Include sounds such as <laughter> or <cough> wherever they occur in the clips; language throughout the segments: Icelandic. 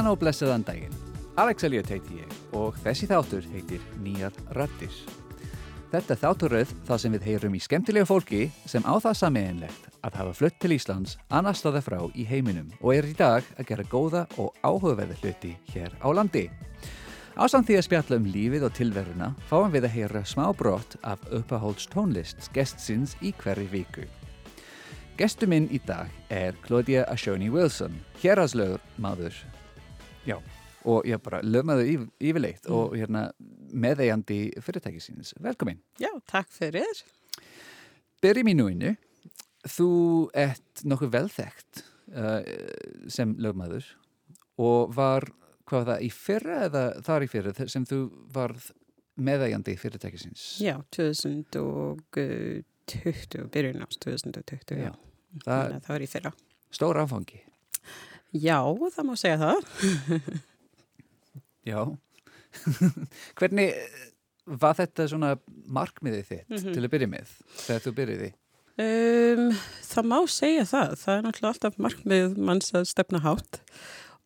Góðan og blessaðan daginn. Alex Elliot heiti ég og þessi þáttur heitir Nýjar Rættir. Þetta þátturöð þar sem við heyrum í skemmtilega fólki sem á það samiðinlegt að hafa flutt til Íslands annar staða frá í heiminum og er í dag að gera góða og áhugaverði hluti hér á landi. Ásamt því að spjalla um lífið og tilveruna fáum við að heyra smá brott af uppahólds tónlist gestsins í hverju viku. Gestu minn í dag er Claudia Ashoni Wilson, héraslögur maður. Já, og ég bara lögmaðu yf, yfirleitt mm. og hérna meðeigandi fyrirtækisins. Velkomin. Já, takk fyrir. Byrjum í núinu. Þú ert nokkuð velþekkt uh, sem lögmaður og var, hvað það, í fyrra eða þar í fyrra sem þú varð meðeigandi fyrirtækisins? Já, 2020, byrjun ást 2020, já. já. Það, það var í fyrra. Stór áfangi. Já, það má segja það. Já. <laughs> Hvernig var þetta svona markmiðið þitt mm -hmm. til að byrja með þegar þú byrjiði? Um, það má segja það. Það er náttúrulega alltaf markmið manns að stefna hátt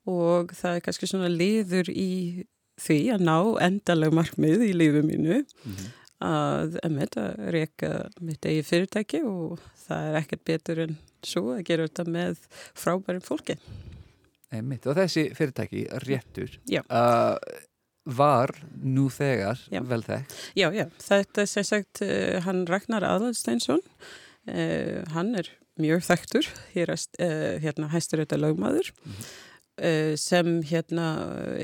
og það er kannski svona liður í því að ná endaleg markmið í lífu mínu mm -hmm. að emitt að reyka mitt eigi fyrirtæki og það er ekkert betur en svo að gera þetta með frábærum fólki. Emitt og þessi fyrirtæki, réttur, uh, var nú þegar já. vel þekkt? Já, já, þetta er sem sagt, uh, hann Ragnar Adalsteinsson, uh, hann er mjög þekktur, hér uh, hérna hæstur þetta lögmaður. Mm -hmm. sem hérna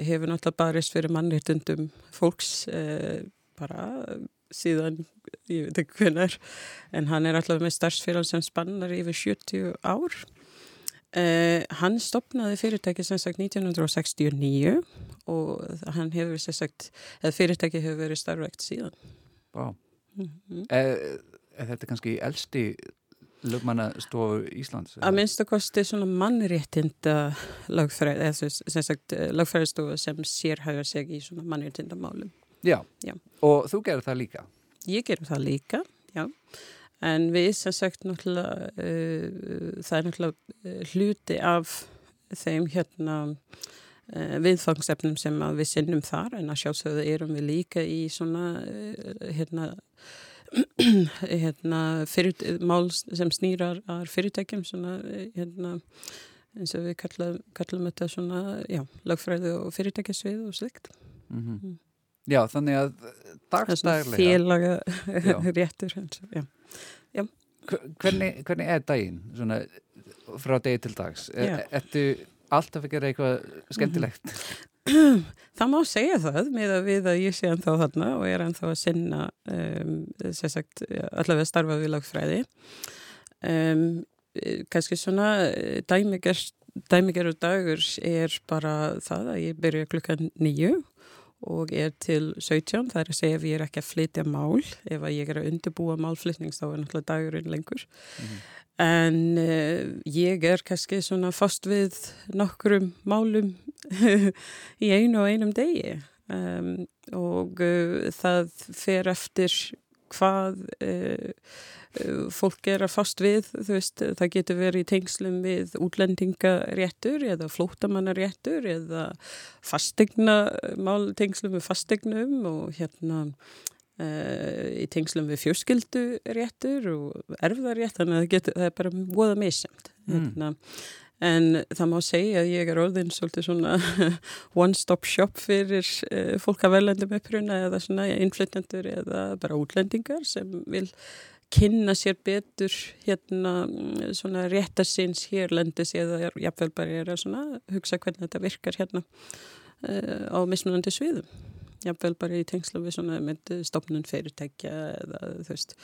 hefur náttúrulega barist fyrir mannréttundum fólks bara síðan, ég veit ekki hvernig en hann er alltaf með starfsfélag sem spannar yfir 70 ár uh, hann stopnaði fyrirtæki sem sagt 1969 og hann hefur sem sagt, eða fyrirtæki hefur verið starfvægt síðan Vá mm -hmm. er, er þetta kannski elsti lögmannastofu Íslands? Að minnst að kosti svona mannréttinda lögfræð, eða sem sagt lögfræðstofu sem sérhægur sig í svona mannréttindamálum Já. já, og þú gerur það líka? Ég gerur það líka. En við sem sagt náttúrulega, uh, það er náttúrulega uh, hluti af þeim hérna uh, viðfangsefnum sem við sinnum þar en að sjálfsögðu erum við líka í svona hérna, <clears throat> hérna fyrir, mál sem snýrar fyrirtækjum svona hérna eins og við kallum, kallum þetta svona, já, lagfræðu og fyrirtækjasvið og slikt. Mm -hmm. Já, þannig að dagstæðilega Félaga <laughs> réttur já. Já. Hvernig, hvernig er daginn svona, frá degi til dags? Er, ertu alltaf að gera eitthvað skemmtilegt? <clears throat> Það má segja það með að við að ég sé ennþá þarna og er ennþá að sinna um, sagt, allavega starfa við lagfræði um, kannski svona dæmigerur dagur er bara það að ég byrja klukkan nýju og er til 17, það er að segja ef ég er ekki að flytja mál, ef ég er að undirbúa málflytning þá er náttúrulega dagurinn lengur mm -hmm. en uh, ég er kannski svona fast við nokkrum málum <laughs> í einu og einum degi um, og uh, það fer eftir hvað uh, fólk er að fast við, þú veist, það getur verið í tengslum við útlendingaréttur eða flótamannaréttur eða fastegna, mál tengslum við fastegnum og hérna uh, í tengslum við fjörskilduréttur og erfðarétt, þannig að það, getur, það er bara voða missamt. Mm. En það má segja að ég er orðin svolítið svona <laughs> one-stop shop fyrir uh, fólk að velendum uppruna eða svona innflytjandur eða bara útlendingar sem vil kynna sér betur hérna svona réttarsins hérlendis eða jáfnveil bara er að svona hugsa hvernig þetta virkar hérna uh, á mismunandi sviðum. Jáfnveil bara í tengslu við svona með stopnun fyrirtækja eða þú veist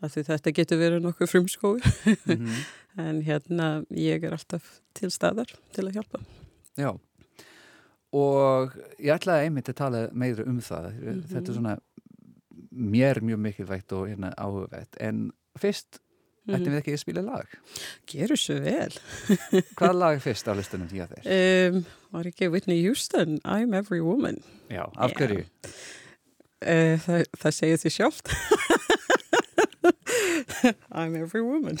þetta getur verið nokkuð frumskói mm -hmm. <laughs> en hérna ég er alltaf til staðar til að hjálpa Já og ég ætlaði einmitt að tala meira um það mm -hmm. þetta er svona mér mjög mikilvægt og hérna áhugavert en fyrst mm. ættum við ekki að spila lag Gerur svo vel <laughs> Hvað lag fyrst á listunum því að þeir? Um, var ekki Whitney Houston I'm Every Woman Já, af hverju? Uh, það, það segir því sjálft <laughs> <laughs> I'm Every Woman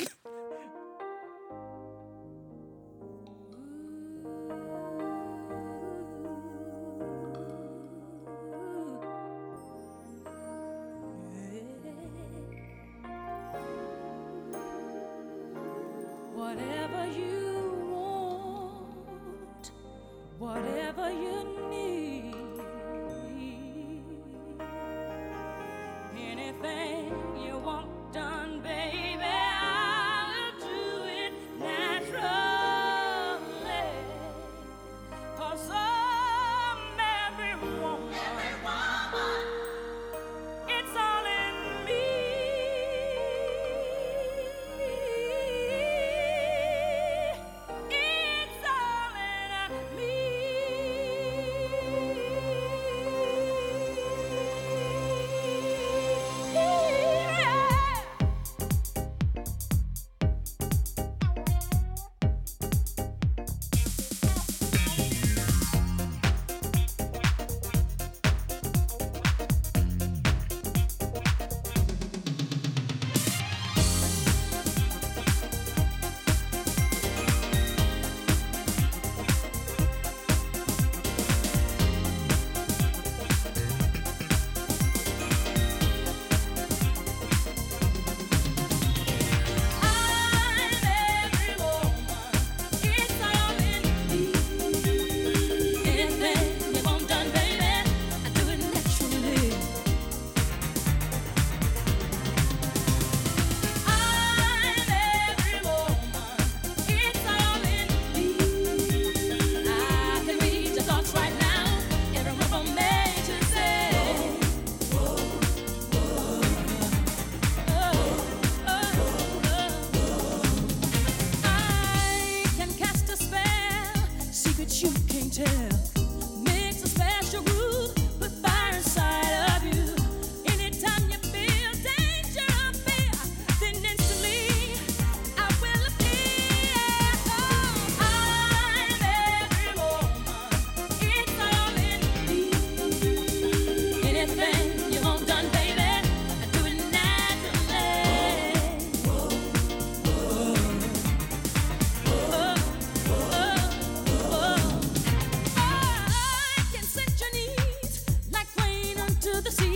to the sea.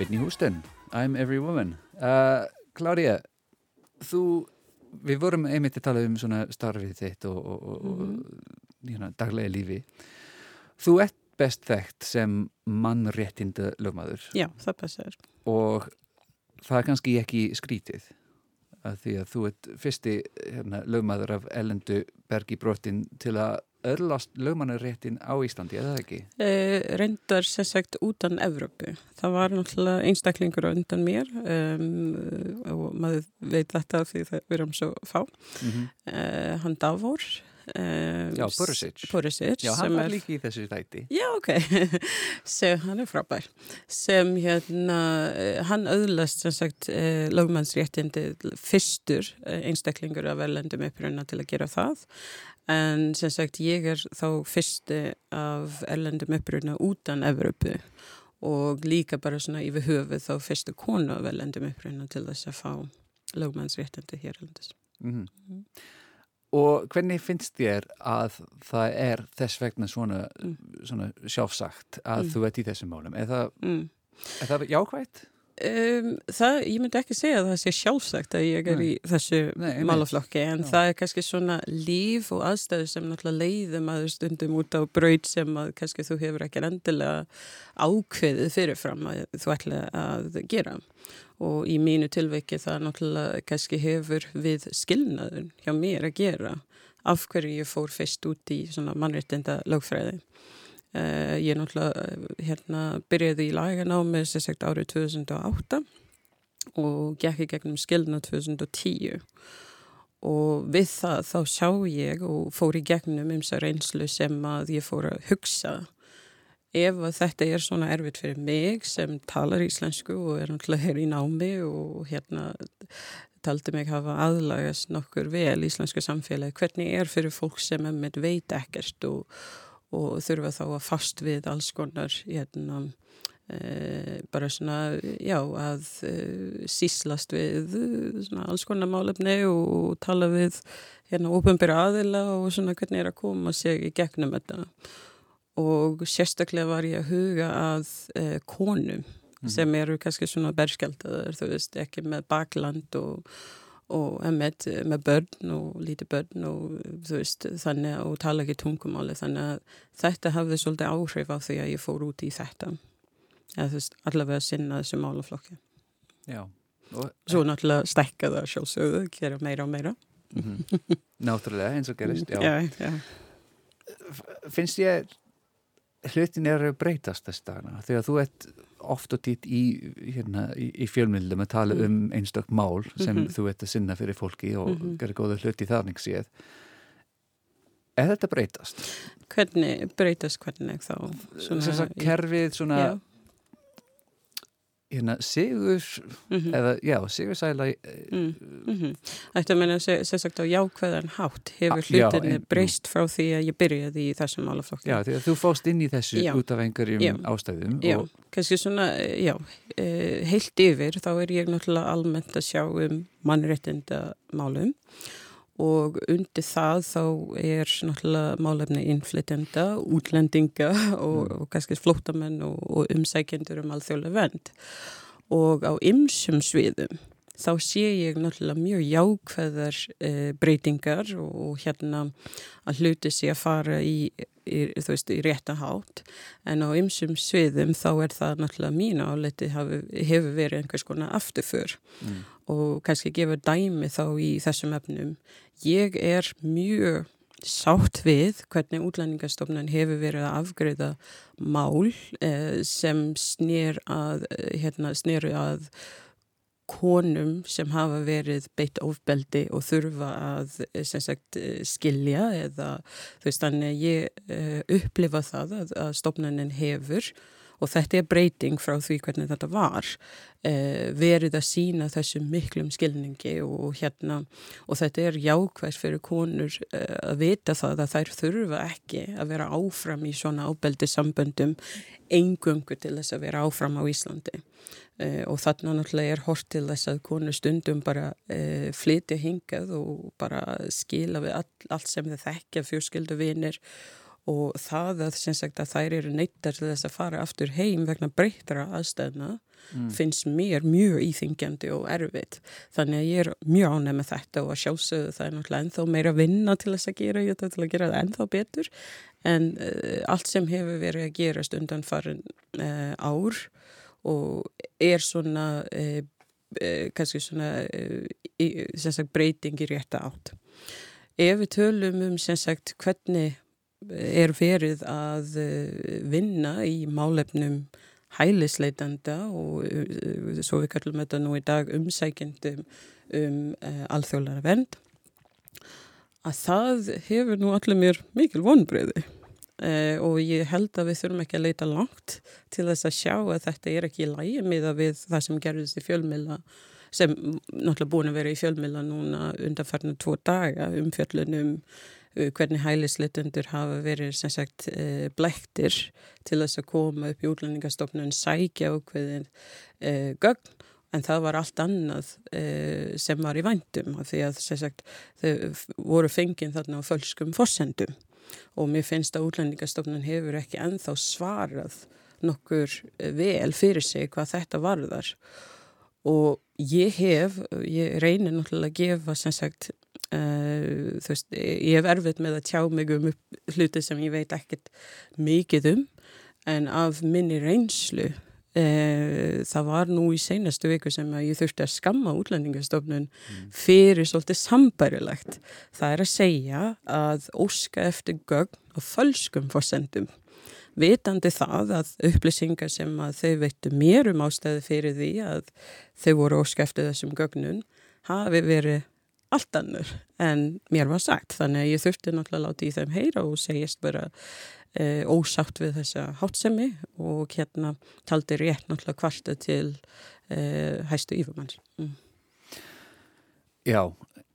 Whitney Houston, I'm Every Woman. Uh, Claudia þú, við vorum einmitt að tala um svona starfið þitt og, og, og mm -hmm. hérna, daglega lífi. Þú ert best þekkt sem mannréttinda lögmaður já, það passar. Og það er kannski ekki skrítið að því að þú ert fyrsti hérna, lögmaður af ellendu bergi brotin til að öllast lögmannaréttin á Íslandi, eða ekki? E, reyndar sérsagt útan Evrópu. Það var náttúrulega einstaklingur á undan mér um, og maður veit þetta því það verðum svo fá. Mm -hmm. e, hann Davor Um, já, Borisic Borisic Já, hann var er... líki í þessu þætti Já, ok, <laughs> sem hann er frábær sem hérna hann auðlast sem sagt lögmannsréttindi fyrstur einstaklingur af erlendum uppröna til að gera það en sem sagt ég er þá fyrsti af erlendum uppruna utan Evrópu og líka bara svona yfir höfuð þá fyrstu konu af erlendum uppruna til þess að fá lögmannsréttindi hér erlendis. Mm Mhm. Og hvernig finnst þér að það er þess vegna svona, Mm. svona sjálfsagt að Mm. þú ert í þessum málum? Er það, Mm. er það jákvægt? Um, það, ég myndi ekki segja að það sé sjálfsagt að ég er Nei. í þessu Nei, málaflokki en Já. það er kannski svona líf og aðstæður sem náttúrulega leiðum að stundum út á braut sem að kannski þú hefur ekki endilega ákveðið fyrirfram að þú ætla að gera og í mínu tilveiki það náttúrulega kannski hefur við skilnaður hjá mér að gera af hverju ég fór fyrst út í svona mannréttinda lögfræði. Uh, ég náttúrulega eh, hérna, byrjaði í laganámi sagt árið 2008 og gekk í gegnum skilna 2010 og við það þá sjá ég og fór í gegnum ymsa reynslu sem að ég fór að hugsa. Ef að þetta er svona erfitt fyrir mig sem talar íslensku og er náttúrulega hér í námi og hérna taldi mig hafa aðlagast nokkur vel íslensku samfélagi, hvernig er fyrir fólk sem veit ekkert og, og þurfa þá að fast við alls konar hérna e, bara svona, já, að e, síslast við eh, svona alls konar málefni og, tala við hérna ópenbæra aðila og svona hvernig er að koma sig í gegnum þetta. Og sérstaklega var ég að huga að e, konum sem eru kannski svona berskjaldaður, þú veist, ekki með bakland og, og með, með börn og lítið börn og þú veist, þannig og tala ekki tungumáli, þannig að þetta hafði svolítið áhrif á því að ég fór út í þetta eða þú veist, allavega að sinna þessu málaflokki. Já. Og, Svo náttúrulega stækka það sjálfsögðu, gera meira og meira. Mhm. Náttúrulega, eins og gerist, já. já, já. Finnst ég hlutin er að breytast þess dagana þegar þú ert oft og dýtt í, hérna, í, í fjölmyndum að tala Mm. um einstök mál sem Mhm. þú ert að sinna fyrir fólki og Mhm. gera góða hluti þannig séð. Er þetta breytast? Hvernig breytast hvernig þá? Svona, Sessa, kerfið svona. Hérna, sigur Mhm. eða já, sigur sæla Mm, mm Þetta meina sérsagt á jákvæðan hátt hefur Ah, hlutinni breyst frá því að ég byrjaði í þessum málaflokki. já, því að þú fóst inn í þessu Já. út af einhverjum Já. ástæðum Já, og, kannski svona, eh, já, eh, heilt yfir þá er ég náttúrulega almennt að sjá um mannréttinda málum og undir það þá er náttúrulega málefni innflytjenda, útlendinga og, Mm. og kannski flóttamenn og, og umsækjendur um alþjóðlega vend og á ymsum sviðum þá sé ég náttúrulega mjög jákvæðar e, breytingar og, og hérna að hluti sé að fara í, í, þú veist, í rétta hátt. En á ymsum sviðum þá er það náttúrulega mín áleti hefur, hefur verið einhvers konar afturför. Mm, og kannski gefur dæmi þá í þessum efnum. Ég er mjög sátt við hvernig útlendingastofnun hefur verið að afgreða mál eh, sem snýr að, eh, hérna, að konum sem hafa verið beitt ofbeldi og þurfa að eh, sagt, skilja eða þú veist þannig að ég upplifa það að, að stofnunin hefur og þetta er breyting frá því hvernig þetta var uh, verið að sína þessu miklum skilningi og hérna og þetta er jákvæðs fyrir konur uh, að vita það að þær þurfa ekki að vera áfram í svona ábeldi samböndum engöngu til þess að vera áfram á Íslandi. Uh, og þarna náttúrulega er hort til þess að konur stundum bara uh, flytja hingað og bara skila við all, allt sem þau þekkja fjörskildu vinir og það að, sagt, að þær eru neittar til þess að fara aftur heim vegna breyttra aðstæðna mm, finnst mér mjög íþingjandi og erfitt. Þannig að ég er mjög ánæg með þetta og að sjálfsögðu það er náttúrulega ennþá meira vinna til þess að gera þetta til að gera það ennþá betur en uh, allt sem hefur verið að gerast undan farin uh, ár og er svona uh, kannski svona í, sagt breyting í rétta átt. Ef við tölum um sagt hvernig er verið að uh, vinna í málefnum hælisleitanda og uh, svo við kallum þetta nú í dag umsækjendum um uh, alþjóðlara vend að það hefur nú allir mér mikil vonbreyði uh, og ég held að við þurfum ekki að leita langt til þess að sjá að þetta er ekki í lægi miða við það sem gerðist í fjölmila sem náttúrulega búin að vera í fjölmila núna undanfarnu tvo daga um fjöllunum uh, hvernig hælisleitundur hafa verið sem sagt uh, blektir til þess að koma upp í útlendingastofnun sækja ákveðin uh, gögn. En það var allt annað uh, sem var í vændum af því að sem sagt þau voru fengið þarna á fölskum forsendum. Og mér finnst að útlendingastofnun hefur ekki enþá svarað nokkur vel fyrir sig hvað þetta varðar. Og ég hef, ég reynir náttúrulega að gefa sem sagt uh, þú veist, ég hef erfitt með að tjá mig um hluti sem ég veit ekkert mikið um en af minni reynslu uh, það var nú í seinastu viku sem ég þurfti að skamma útlendingastofnun fyrir svolítið sambærilegt. Það er að segja að óska eftir gögn og fölskum fórsendum vitandi það að upplýsingar sem að þau veittu mér um ástæði fyrir því að þau voru óska eftir þessum gögnun hafi verið allt annur en mér var sagt þannig að ég þurfti náttúrulega að láta í þeim heyra og segjast bara e, ósátt við þessa hátsemi og hérna taldi rétt náttúrulega kvarta til e, hæstu yfirmanns. Mm. Já,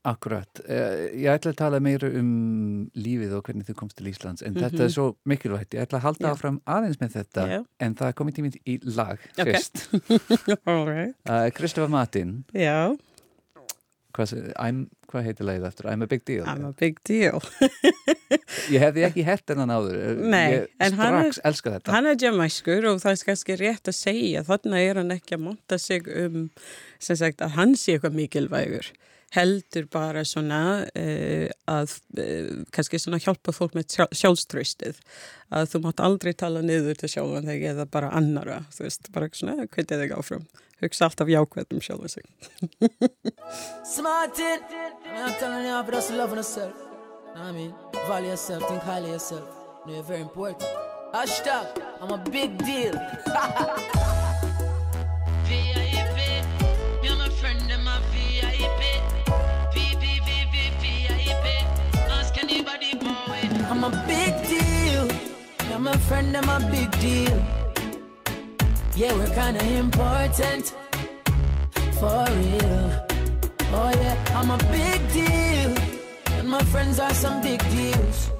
akkurat. Eh, Ég ætla að tala meira um lífið og hvernig þú komst til Íslands, en þetta er svo mikilvægt. Ég ætla að halda Já. áfram aðeins með þetta, Já. en það er komið tíminn í lag fyrst. <laughs> All right. Uh, Martin, Já, hvað, hvað heitir lagið aftur? I'm a big deal. I'm a big deal. <laughs> Ég hefði ekki hert hennan áður. Nei, ég strax elska þetta. Hann er jamæskur og það er kannski rétt að segja þannig er hann ekki að monta sig um sem sagt að hann sé eitthvað mikilvægur heldur bara svona uh, að uh, kannski svona hjálpa fólk með sjálf, sjálfströystið að þú mátt aldrei tala niður til sjálfan þig eða bara annara þú veist, bara svona hvernig þig áfram hugsa alltaf jákvæð um sjálfa sig <laughs> Smartin, I'm telling you, but just love on yourself. I mean, value yourself, think highly of yourself. Know you're very important. Hashtag, I'm a big deal. <laughs> VIP, I'm a big deal. Yeah, we're kinda important. For real. Oh yeah, I'm a big deal. And my friends are some big deals.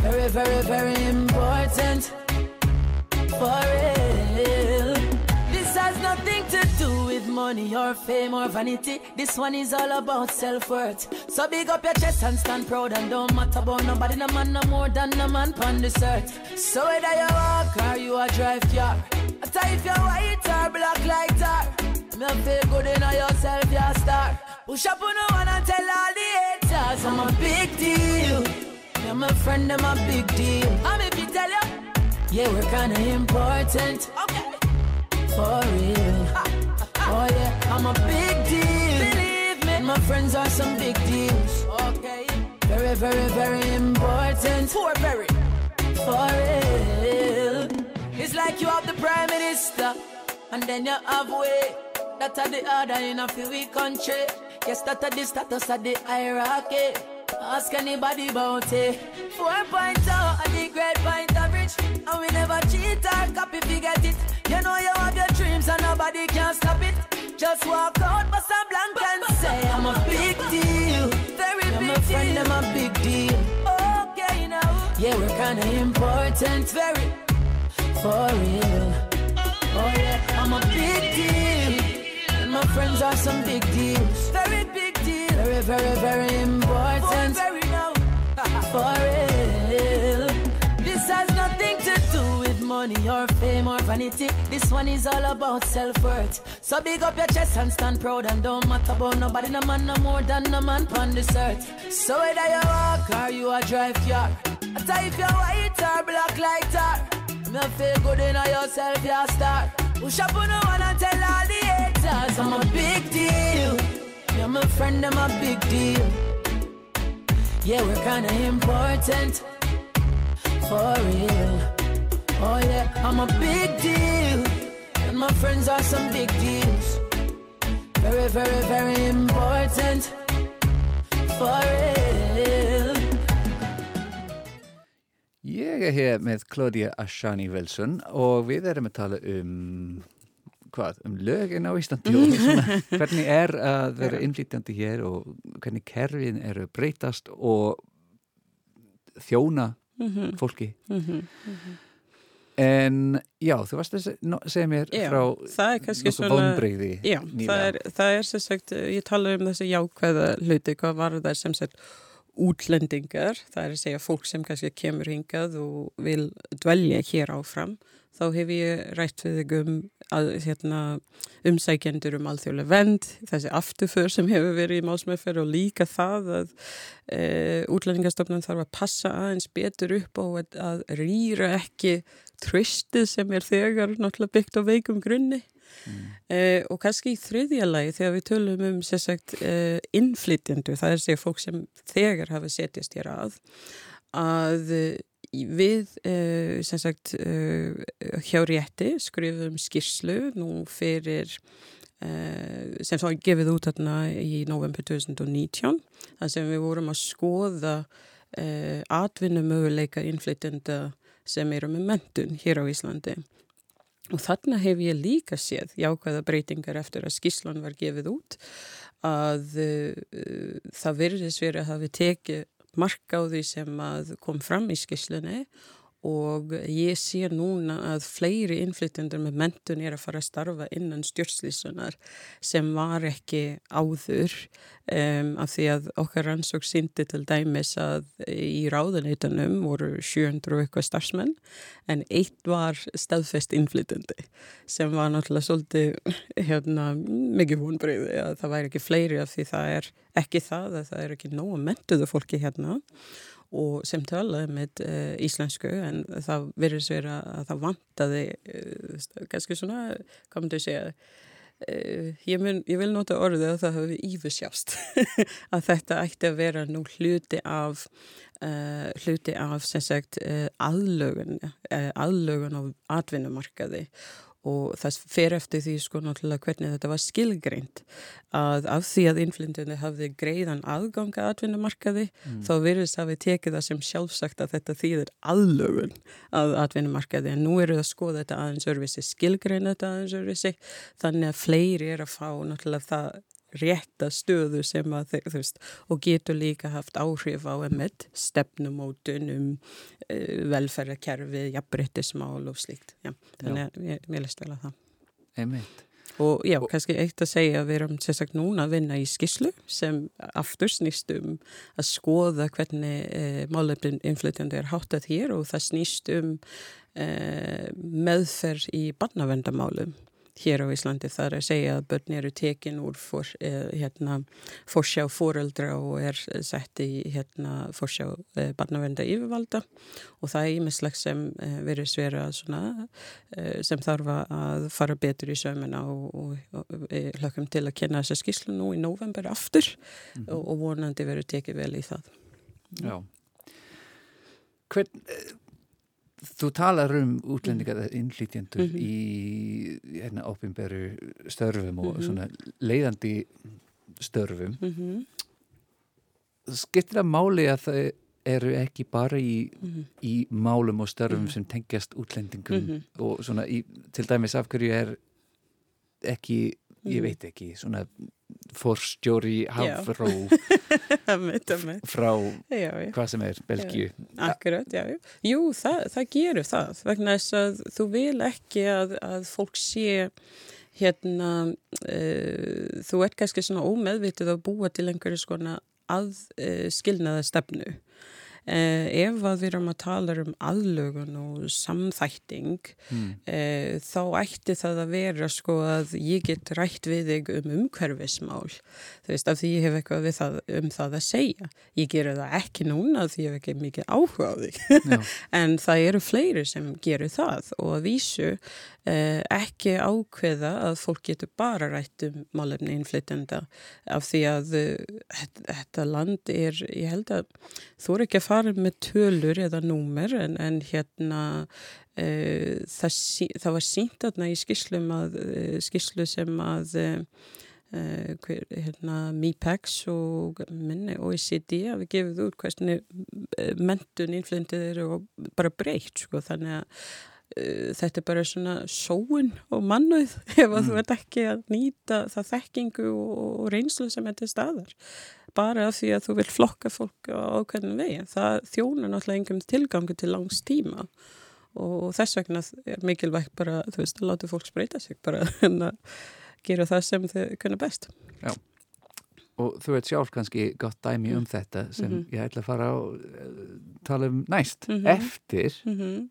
Very, very, very important. For real. This has nothing to do with money or fame or vanity. This one is all about self-worth. So big up your chest and stand proud and don't matter about nobody, no man no more than a man on this earth. So whether you walk or you a drive car, I tell if you're white or black like tar. Me feel good in yourself, you're a star. Push up on no one and tell all the haters I'm a big deal. You're my friend, I'm a big deal. I'm if you tell you, yeah, we're kinda important. Okay. For real. Oh yeah, I'm a big deal. Believe me, my friends are some big deals. Okay. Very, very, very important. For very. For real. It's like you have the prime minister, and then you have way. That are the order in a few week country. Yes, that are the status of the hierarchy. Ask anybody about it. 4.0 at the great point average. And we never cheat or copy if you get it. You know you have your dreams and nobody can stop it. Just walk out, but some blank and say I'm a big deal. Very big my friend, I'm a big deal. Okay, now. Yeah, we're kinda important. Very for real. Oh yeah, I'm a big deal. And my friends are some big deals. Very big deal. Very, very, very important. very now. <laughs> For real. Money or fame or vanity. This one is all about self-worth. So big up your chest and stand proud and don't matter about nobody, no man, no more than no man on this earth. So whether you walk or you a drive car, I tell if you're white or black like tar. Me feel good in yourself, you're a star. Push up on the one and tell all the haters I'm a big deal. You're my friend, I'm a big deal. Yeah, we're kinda important. For real. Oh yeah, I'm a big deal. And my friends are some big deals. Very, very, very important. For real. Ég er hér með Claudia Ashani Wilson og við erum að tala um hvað, um lögin á Íslandi og <laughs> svona, hvernig er að vera innlítjandi hér og hvernig kerfin eru breytast og þjóna mm -hmm. fólki mm -hmm. Mm -hmm. En já, þú varst að segja mér Já, frá nokkuð svona vonbrigði Já, það er, það er sem sagt, ég tala um þessi jákvæða hluti, hvað var það sem sagt útlendingar, það er að segja fólk sem kannski kemur hingað og vil dvelja hér áfram, þá hef ég rætt við þig um að, hérna, umsækjendur um alþjóðlega vend, þessi afturför sem hefur verið í málsmeðferð og líka það að e, útlendingastofnun þarf að passa aðeins betur upp á að, að rýra ekki tröstið sem er þegar náttúrulega byggt á veikum grunni. Eh, og kannski í þriðja lagi þegar við tölum um sérsagt eh, innflytjendu, það er segja fólk sem þegar hafa setjast hér að að eh, við eh, sérsagt eh, hjá rétti skrifum skýrslu nú fyrir eh, sem svo gefið út þarna í november 2019 þar sem við vorum að skoða atvinnumöguleika innflytjenda sem eru með mentun hér á Íslandi. Og þarna hef ég líka séð jákvæða breytingar eftir að skíslan var gefið út að uh, það virðis verið að hafi tekið mark á því sem kom fram í skíslunni og ég sé núna að fleiri innflytjendur með mentun er að fara að starfa innan stjórnslýsunar sem var ekki áður um, af því að okkar rannsók síndi til dæmis að í ráðuneytunum voru 700 og eitthvað starfsmenn en eitt var staðfest innflytjandi sem var náttúrulega svolítið hérna, mikið vonbreyði að það væri ekki fleiri af því það er ekki það að það er ekki nógu mentuðu fólki hérna og sem talaði með uh, íslensku en það verður vera að það vantaði uh, kannski svona, hvað myndi ég segja uh, ég, mun, ég vil nota orðið að það hafi yfirsjást <laughs> að þetta ætti að vera nú hluti af uh, hluti af sem sagt aðlögun aðlögun á atvinnumarkaði og það fer eftir því sko náttúrulega hvernig þetta var skilgreint. Að af því að innflyndunni hafði greiðan aðganga atvinnumarkaði þá virðist hafi tekið það sem sjálfsagt að þetta þýðir aðlögun að atvinnumarkaði. En nú eru það að skoða þetta aðeins örfisi, skilgreina þetta aðeins örfisi þannig að fleiri er að fá náttúrulega það rétta stöðu sem að þeir, þú veist, og getur líka haft áhrif á emitt, stefnumótun um uh, velferðarkerfi, jafnbryttismál og slíkt. Já, þannig að ég, ég lest vel að það. Einmitt. Og já, kannski eitt að segja að við erum sérstaklega núna að vinna í skislu sem aftur snýst um að skoða hvernig eh, málefnin innflytjandi er háttað hér og það snýst um eh, meðferð í barnavendamálum hér á Íslandi þar að segja að börn eru tekin úr for, eh, hérna, forsjá fóreldra og er sett í hérna, forsjá eh, barnavenda yfirvalda og það er ímislegt sem eh, verið svera svona, eh, sem þarf að fara betur í sömuna og, og, og við hlökkum til að kenna þessa skýrslu nú í november aftur og, og vonandi verið tekið vel í það. Já. Hvern, eh, þú talar um útlendingar mm. innflýtjendur Mhm. í hérna ópinberu störfum og Mhm. svona leiðandi störfum. Mm -hmm. Skiptir það máli að það eru ekki bara í, Mhm. í málum og störfum Mhm. sem tengjast útlendingum Mhm. og svona í, til dæmis af hverju er ekki, ég Mhm. veit ekki, svona forstjóri hafró <laughs> frá Já, já. hvað sem er, Belgíu. Akkurat, já, já. Jú, það, það gerur það vegna þess að þú vil ekki að, að fólk sé hérna uh, þú ert kannski svona ómeðvitið að búa til einhverju skona að uh, skilnaða stefnu. Uh, ef að við erum að tala um aðlögun og samþætting Mm. uh, þá ætti það að vera sko að ég get rætt við þig um umhverfismál. Þú veist af því ég hef eitthvað við það, um það að segja. Ég gera það ekki núna því ég hef ekki mikið áhuga á þig. <laughs> En það eru fleiri sem gerir það og að vísu eh, ekki ákveða að fólk getur bara rætt um málefni innflytenda af því að eh, þetta- þetta land er, ég held að þú er ekki að fara með tölur eða númer en, en hérna eh, það, það var sínt þarna í skýslum að, eh, skýslu sem að eh, uh, hver, hérna, MIPEX og minni OECD hafi gefið út hvernig mentun innflyndið eru bara breytt sko þannig að þetta er bara svona sóun og mannuð <laughs> ef að þú ert ekki að nýta það þekkingu og, og reynslu sem er til staðar bara af því að þú vil flokka fólk á ákveðin vegi. Það þjónar náttúrulega engum tilgangu til langs tíma og þess vegna er mikilvægt bara, þú veist, að láta fólk spreita sig bara <laughs> en að gera það sem þau kunna best. Og þú veit sjálf kannski gott dæmi um þetta sem Mhm. ég ætla að fara að uh, tala um næst. Mhm. Eftir, Mm -hmm.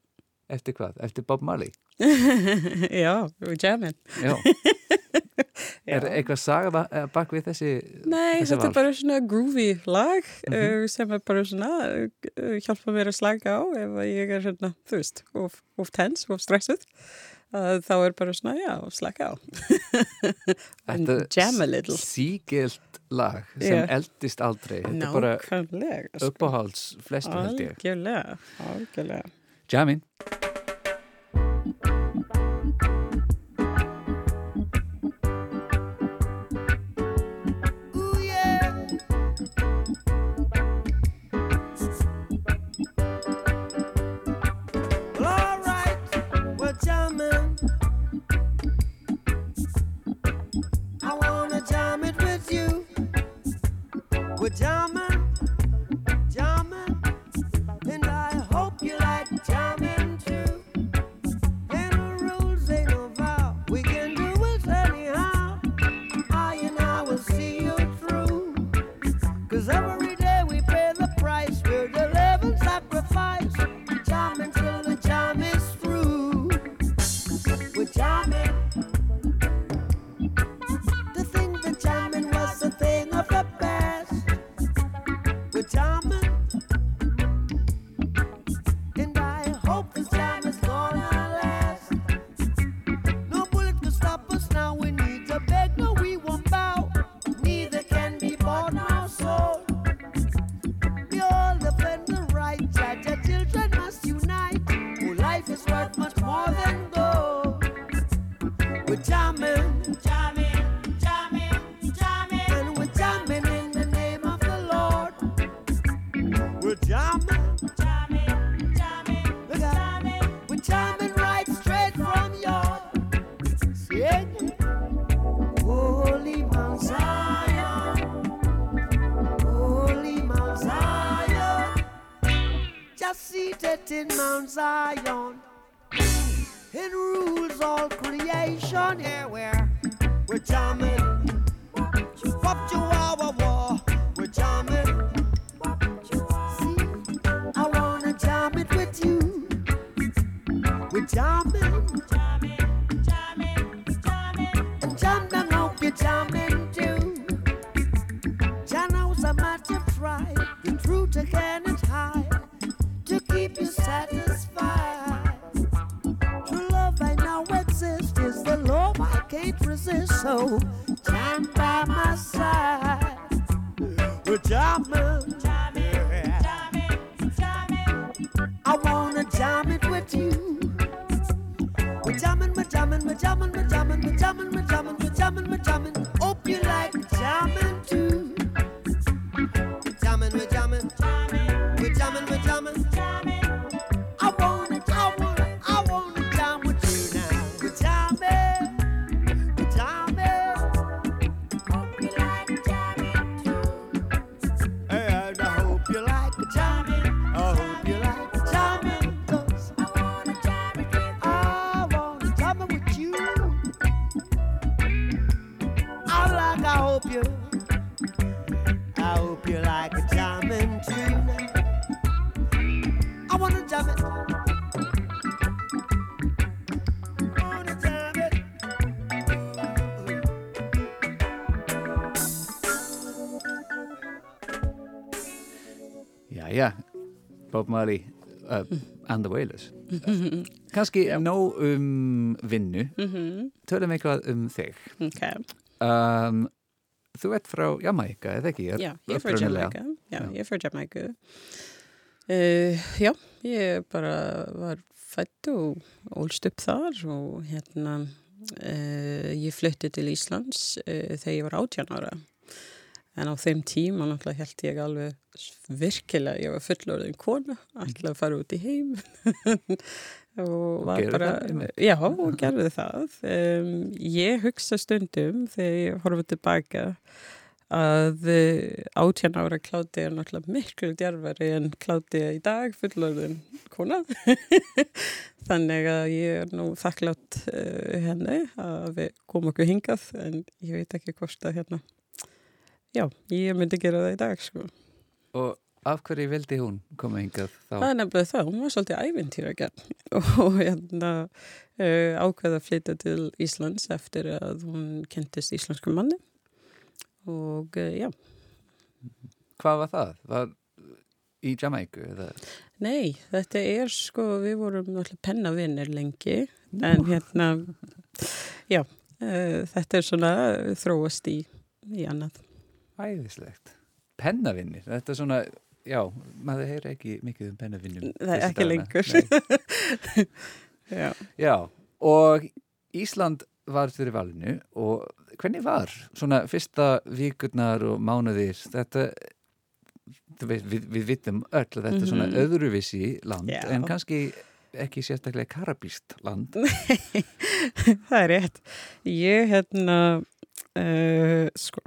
eftir hvað? Eftir Bob Marley. <laughs> Já, og jamin. Já. <laughs> Er eitthvað saga eh, bak við þessi Nei, þessi þetta er bara svona groovy lag Mhm. uh, sem er bara svona uh, hjálpa mér að slaka á ef ég er svona, þú veist, of, of tense, of stressuð. Uh, þá er bara svona, já, slaka á. <laughs> And jam a little. sígilt lag sem Já. eldist aldrei. Þetta er bara sko. uppáhalds flestum held ég. Algjörlega, algjörlega. Jamin. Jæja, Bob Marley uh, and the Wailers. <laughs> Kanski nóg um vinnu. Tölum eitthvað um þig. Ok, Um, þú ert frá Jamaica, eða ekki? já, ég er frá. Jamaica. Já, ég er frá Jamaica. Uh, já, ég bara var fætt og ólst upp þar og hérna uh, ég flutti til Íslands uh, þegar ég var 18 ára. En á þeim tíma náttúrulega held ég alveg virkilega, ég var fullorðin kona, alltaf að fara út í heim <laughs> og var gerðir bara, það, já, og gerði það. Um, ég hugsa stundum þegar ég horfði tilbaka að eh, átján ára kláti er náttúrulega miklu djarfari en kláti í dag fullorðin kona. <laughs> Þannig að ég er nú þakklátt uh, henni að við komum okkur hingað en ég veit ekki hvort að hérna, já, ég myndi gera það í dag sko. Og af hverju vildi hún koma hingað þá? Það er nefnilega það, hún var svolítið ævintýra gerð <laughs> og hérna uh, ákveða að flytja til Íslands eftir að hún kentist íslensku manni og uh, já, Hvað var það? Var í Jamaica? Eða? nei, þetta er sko, við vorum pennavinnir lengi en hérna, já, uh, þetta er svona þróast í, í annað. Æðislegt. Pennavinnir, þetta er svona, já, maður heyr ekki mikið um pennavinnum. Það er ekki dagana. lengur. Nei. <laughs> Já. Já, og Ísland var fyrir valinu og hvernig var svona fyrsta vikurnar og mánuðir þetta, veist, við, við vitum öll að þetta er svona Mhm. öðruvísi land Já. en kannski ekki sérstaklega karabíst land. <laughs> það er rétt. Ég hérna, uh, sko,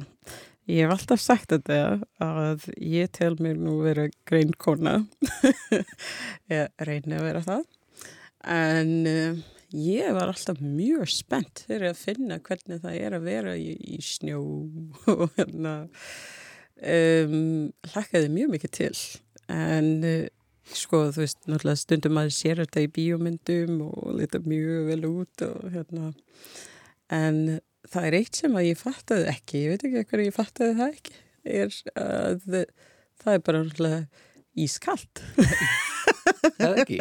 ég hef alltaf sagt þetta að ég tel mér nú vera grein kona. <laughs> ég reyni að vera það. En uh, ég var alltaf mjög spennt fyrir að finna hvernig það er að vera í, í snjó <laughs> og hérna um, hlakkaði mjög mikið til. En uh, sko, þú veist, náttúrulega stundum maður sér þetta í bíómyndum og lita mjög vel út og hérna en það er eitt sem að ég fattaði ekki ég veit ekki hverju ég fattaði það ekki er að það er bara náttúrulega ískalt. <laughs> Það er ekki.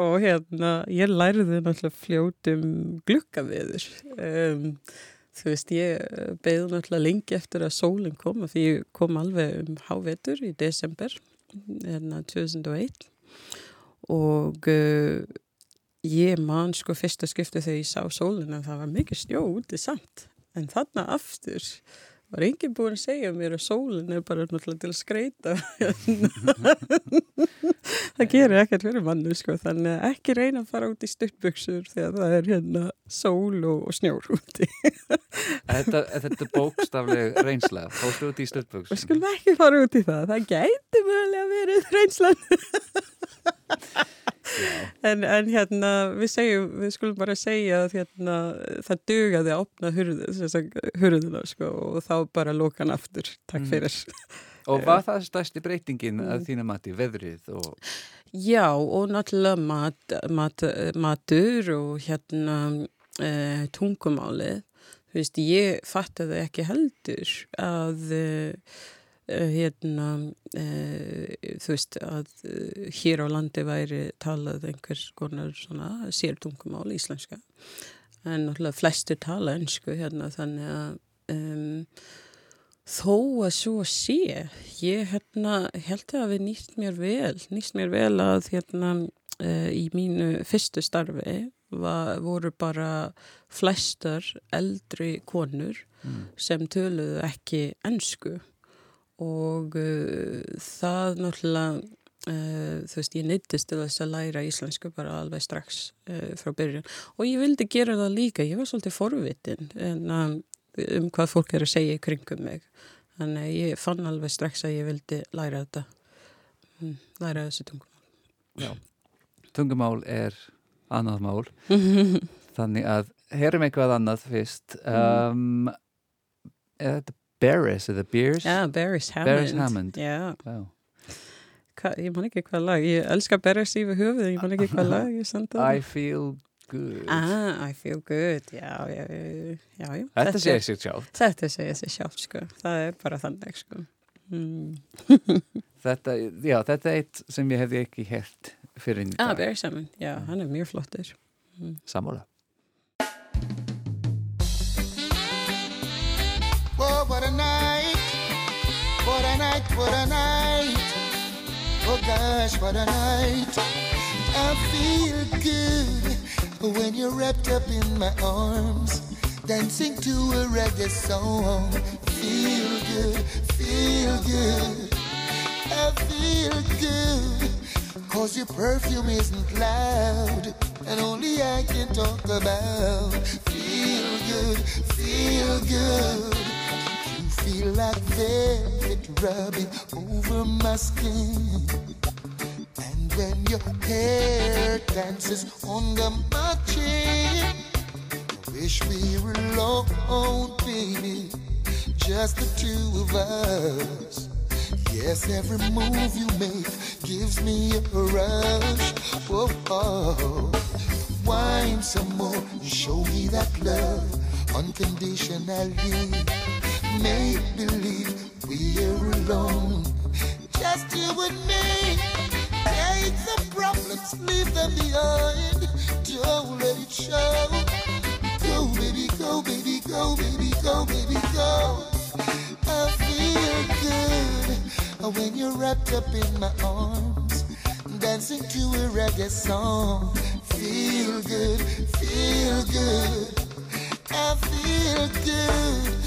og hérna ég læriði náttúrulega fljótum glukkaviður um, þú veist ég beði náttúrulega lengi eftir að sólinn kom af því ég kom alveg um hávetur í desember hérna 2001 og uh, ég man sko fyrsta skipti þegar ég sá sólinn að það var mikið snjó úti samt. En þarna aftur var enginn búin að segja mér að sólinn er bara náttúrulega til að skreita <laughs> það gerir ekkert fyrir mannu sko þannig að ekki reyna að fara út í stuttbuxur þegar það er hérna sól og, snjór úti. Þetta, þetta er bókstafleg reynsla. Fóstu út í og stöldböksum. skulum ekki fara út í það. Það gæti mögulega verið reynslan en, en hérna við segjum, við skulum bara segja að hérna, það dugaði að opna hurð, hurðuna sko, og þá bara loka hann aftur. Takk Mm. fyrir. Og var það stærsti breytingin að þína mati, veðrið og... Já, og náttúrulega mat, mat, matur og hérna e, tungumálið. Þú veist, ég fattaði ekki heldur að e, hérna, e, þú veist, að e, hér á landi væri talað einhvers konar svona sértungumál íslenska. En náttúrulega flestir tala ennsku hérna, þannig að um, Þó að svo sé, ég hérna, held að við nýtt mér vel, nýtt mér vel að hérna uh, í mínu fyrstu starfi var, voru bara flestar eldri konur Mm. sem töluðu ekki ennsku og uh, það náttúrulega, uh, þú veist, ég neyttist til þess að læra íslensku bara alveg strax uh, frá byrjun og ég vildi gera það líka, ég var svolítið forvitin en um, um hvað fólk er að segja í kringum mig. Þannig að ég fann alveg strax að ég vildi læra þetta, mm, læra þessi tungumál. Tungumál er annað mál. <laughs> Þannig að heyrum eitthvað annað fyrst. Um, er þetta Barris eða Beers? Já, Barry's Hammond. Hammond. Já, Já. hva, ég man ekki hvað lag, ég elska Barry's yfir höfuð, ég man ekki hvað <laughs> lag I feel good. Ah, I feel good, já, já. Þetta segir sér sjátt. Þetta segir sér sjátt, sko. Það er bara þannig, sko. Mm. <laughs> Þetta, þetta er eitt sem ég hefði ekki hert fyrir í Ah. Barry's Hammond, já, hann er mjög flottur. Sammála. Oh, what a night. Oh gosh, what a night. I feel good. when you're wrapped up in my arms, dancing to a reggae song. Feel good, feel good, I feel good. Cause your perfume isn't loud, and only I can talk about. Feel good, feel good. Feel like velvet rubbing over my skin. And when your hair dances under my chin, wish we were alone, baby, just the two of us. Yes, every move you make gives me a rush. Whoa, oh. Wine some more, show me that love unconditionally. Make believe we're alone, just you and me. Take the problems, leave them behind. Don't let it show. Go, baby, go, baby, go, baby, go, baby, go. I feel good when you're wrapped up in my arms, dancing to a reggae song. Feel good, feel good. I feel good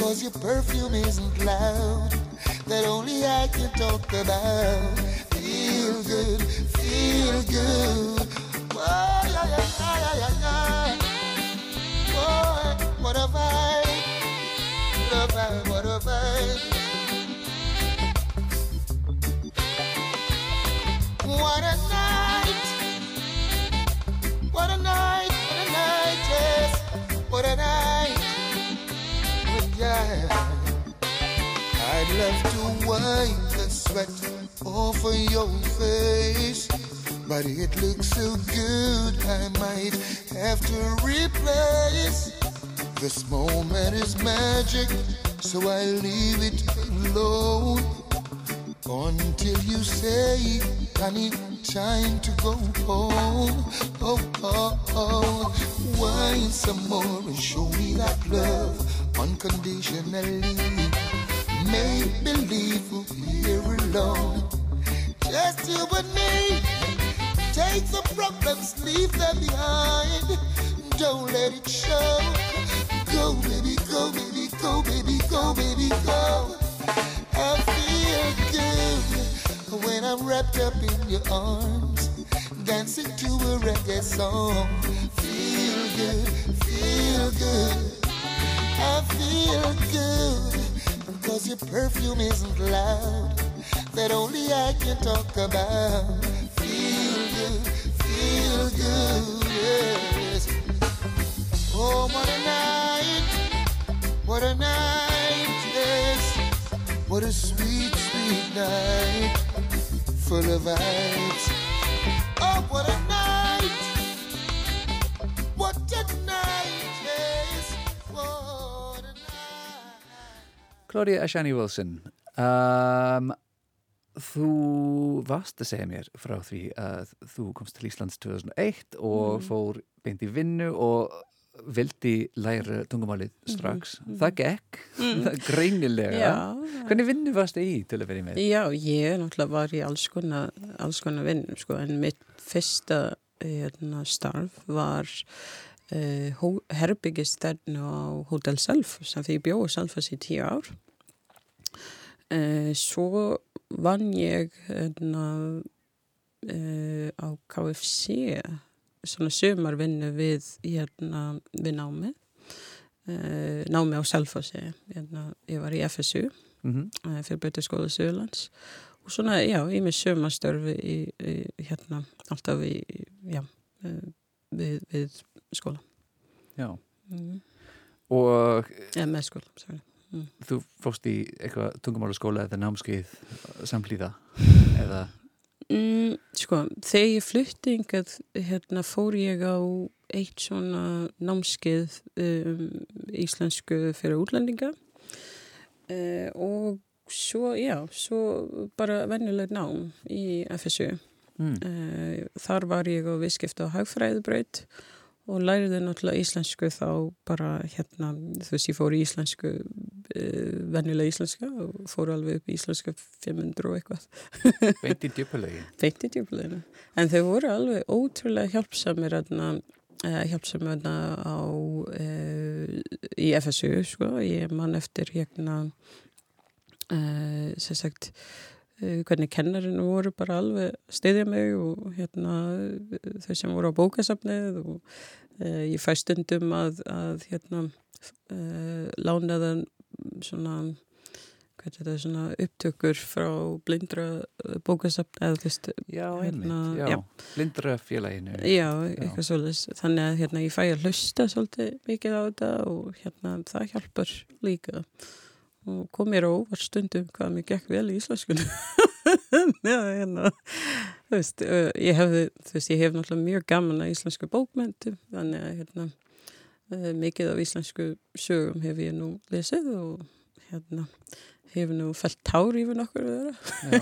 Cause your perfume isn't loud That only I can talk about. Feel good, feel good love to wipe the sweat off of your face But it looks so good I might have to replace This moment is magic So I leave it alone until you say, honey, time to go home. Oh, oh, oh. Wine some more and show me that love unconditionally. Make believe we're alone. Just you and me. Take the problems, leave them behind. Don't let it show. Go, baby, go, baby, go, baby, go, baby, go. I feel good when I'm wrapped up in your arms, dancing to a reggae song. Feel good, feel good. I feel good because your perfume isn't loud, that only I can talk about. Feel good, feel good, yes. Oh, what a night, what a night, yes. What a sweet, sweet night, full of vibes. Oh, what a Claudia Ashani Wilson um, Þú varst að segja mér frá því að þú komst til Íslands 2001 og Mm. fór beint í vinnu og vildi læra tungumálið strax. Það gekk, það <laughs> greinilega. Mhm, Já, Hvernig vinnu varst það í til að vera með? Já, ég náttúrulega var í alls konar, alls konar vinn, sko, en mitt fyrsta hérna, starf var uh, herbyggisternu á Hotel Selfoss, af því ég bjóði Selfoss í tíu ár. Uh, svo vann ég hérna, uh, á KFC, svona sömarvinnu við, hérna, við námi, námi á Selfossi, hérna, ég var í FSU Mm eh, fyrir Bötaskóla Suðurlands. Og svona, já, ég með sömastörfi hérna, alltaf í, já, eh, við, við skóla Já, mm. og eða með skóla, sorry. Þú fórst í eitthvað tungumálaskóla eða námskeið samlíða <laughs> eða? Mm, sko, þegar ég flutti hérna, fór ég á eitt svona námskeið um, íslensku fyrir útlendinga. Uh, og svo, já, svo bara venjuleg nám í FSU mm. Eh, Þar var ég á viðskipta á hagfræðubraut og læriði náttúrulega íslensku þá bara hérna, þú veist, ég fór í íslensku, uh, venjulega íslenska og fór alveg upp í íslenska 500 og eitthvað, <laughs> beint í djöpulegi beint í djúpleginu. En þau voru alveg ótrúlega hjálpsamir hérna, uh, hjálpsamöðna á uh, í FSU sko, ég man eftir hérna uh, sem sagt hvernig kennarinn voru bara alveg að styðja mig og hérna þau sem voru á bókasafnið og uh, ég fæ stundum að, að hérna uh, lánaðan svona hvað er þetta, svona upptökur frá blindra bókasafn eða þú veist, Já, Hérna, já, já. blindra félaginu Já, eitthvað svolítið. Þannig að hérna, ég fæ að hlusta svolítið mikið á þetta og hérna, það hjálpar líka. Og kom mér á óvart stundum hvað mér gekk vel í íslenskunni. <laughs> Já, hérna, þú veist, ég hefði, þú veist, ég hef náttúrulega mjög gaman að íslensku bókmyndum, þannig að hérna, mikið af íslensku sögum hef ég nú lesið og hérna, hef nú fælt tár yfir nokkur. <laughs> Já.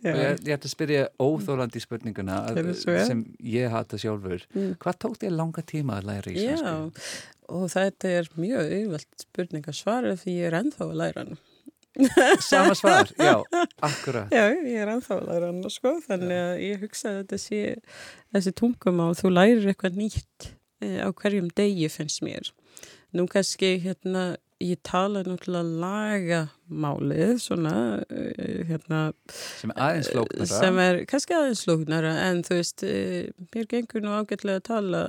Og ég, ég ætti að spyrja óþólandi spurninguna að- sem ég hata sjálfur. Mm. Hvað tók þér langa tíma að læra íslensku? Já, og þetta er mjög auðvelt spurning að svara því ég er ennþá að læra hann. Sama svar, <laughs> já, akkurat. Já, ég er ennþá að læra hann, sko, þannig að ég hugsa að þetta sé þessi tungumál, þú lærir eitthvað nýtt eh, á hverjum degi finnst mér. Nú kannski, hérna, ég tala náttúrulega lagamálið, svona, eh, hérna, Sem er aðeins flóknara. sem er kannski aðeins slóknara en þú veist, eh, mér gengur nú ágætlega að tala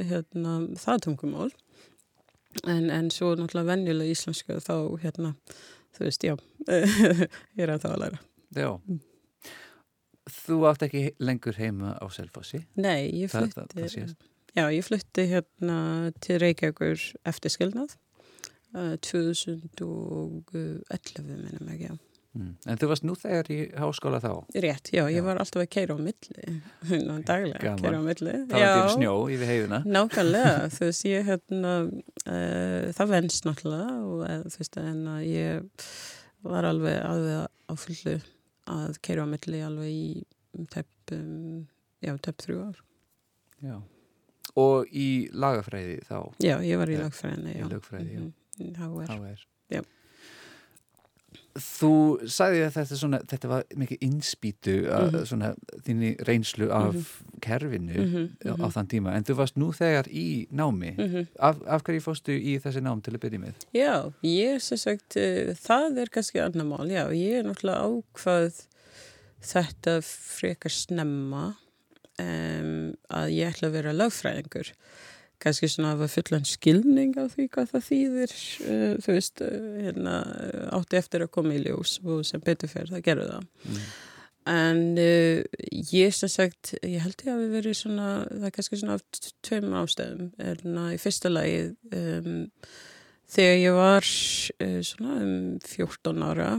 hérna, það tungumál en, en svo náttúrulega venjulega íslenska þá hérna, þú veist, já <laughs> ég er að það að læra Já. Mm. Þú átt ekki lengur heima á Selfossi. Nei, ég Það- flutti það- það sést. Já, ég flutti hérna til Reykjavíkur eftir skilnað uh, 2011 minnum ekki, já Mm. En þú varst nú þegar í háskóla þá. Rétt, já, ég Já. var alltaf að keira á milli <laughs> hérna daglega, Gaman. keira á milli Það var til snjó yfir heiðina. Nákvæmlega, <laughs> þú veist, ég hérna, uh, það venst náttúrulega og uh, þú veist, en ég var alveg alveg á fullu að keira á milli alveg í tepp, um, já, tepp þrjú ár. Já. Og í lagafræði þá, Já, ég var í Já, lagfræðinu, í já. lögfræði, já. Mhm, HR. þá er. Já. Þú sagði að þetta, svona, þetta var mikið innspýtu að Mhm. svona þínni reynslu af Mhm. kerfinu Mhm, á mhm. þann tíma, en þú varst nú þegar í námi. Mhm. Af, af hverju fórstu í þessi nám til að byrja með? Já, ég sem sagt, uh, það er kannski annar mál, já, ég er náttúrulega ákvað þetta frekar snemma um, að ég ætla að vera lögfræðingur. Kannski svona að hafa fullan skilning á því hvað það þýðir, uh, þú veist, uh, hérna, átti eftir að koma í ljós og sem betur fyrir það gerðu það. Mm. En uh, ég sem sagt, ég held ég að við verið svona, það er kannski svona af tveim ástæðum. En í fyrsta lagi, um, þegar ég var svona um 14 ára,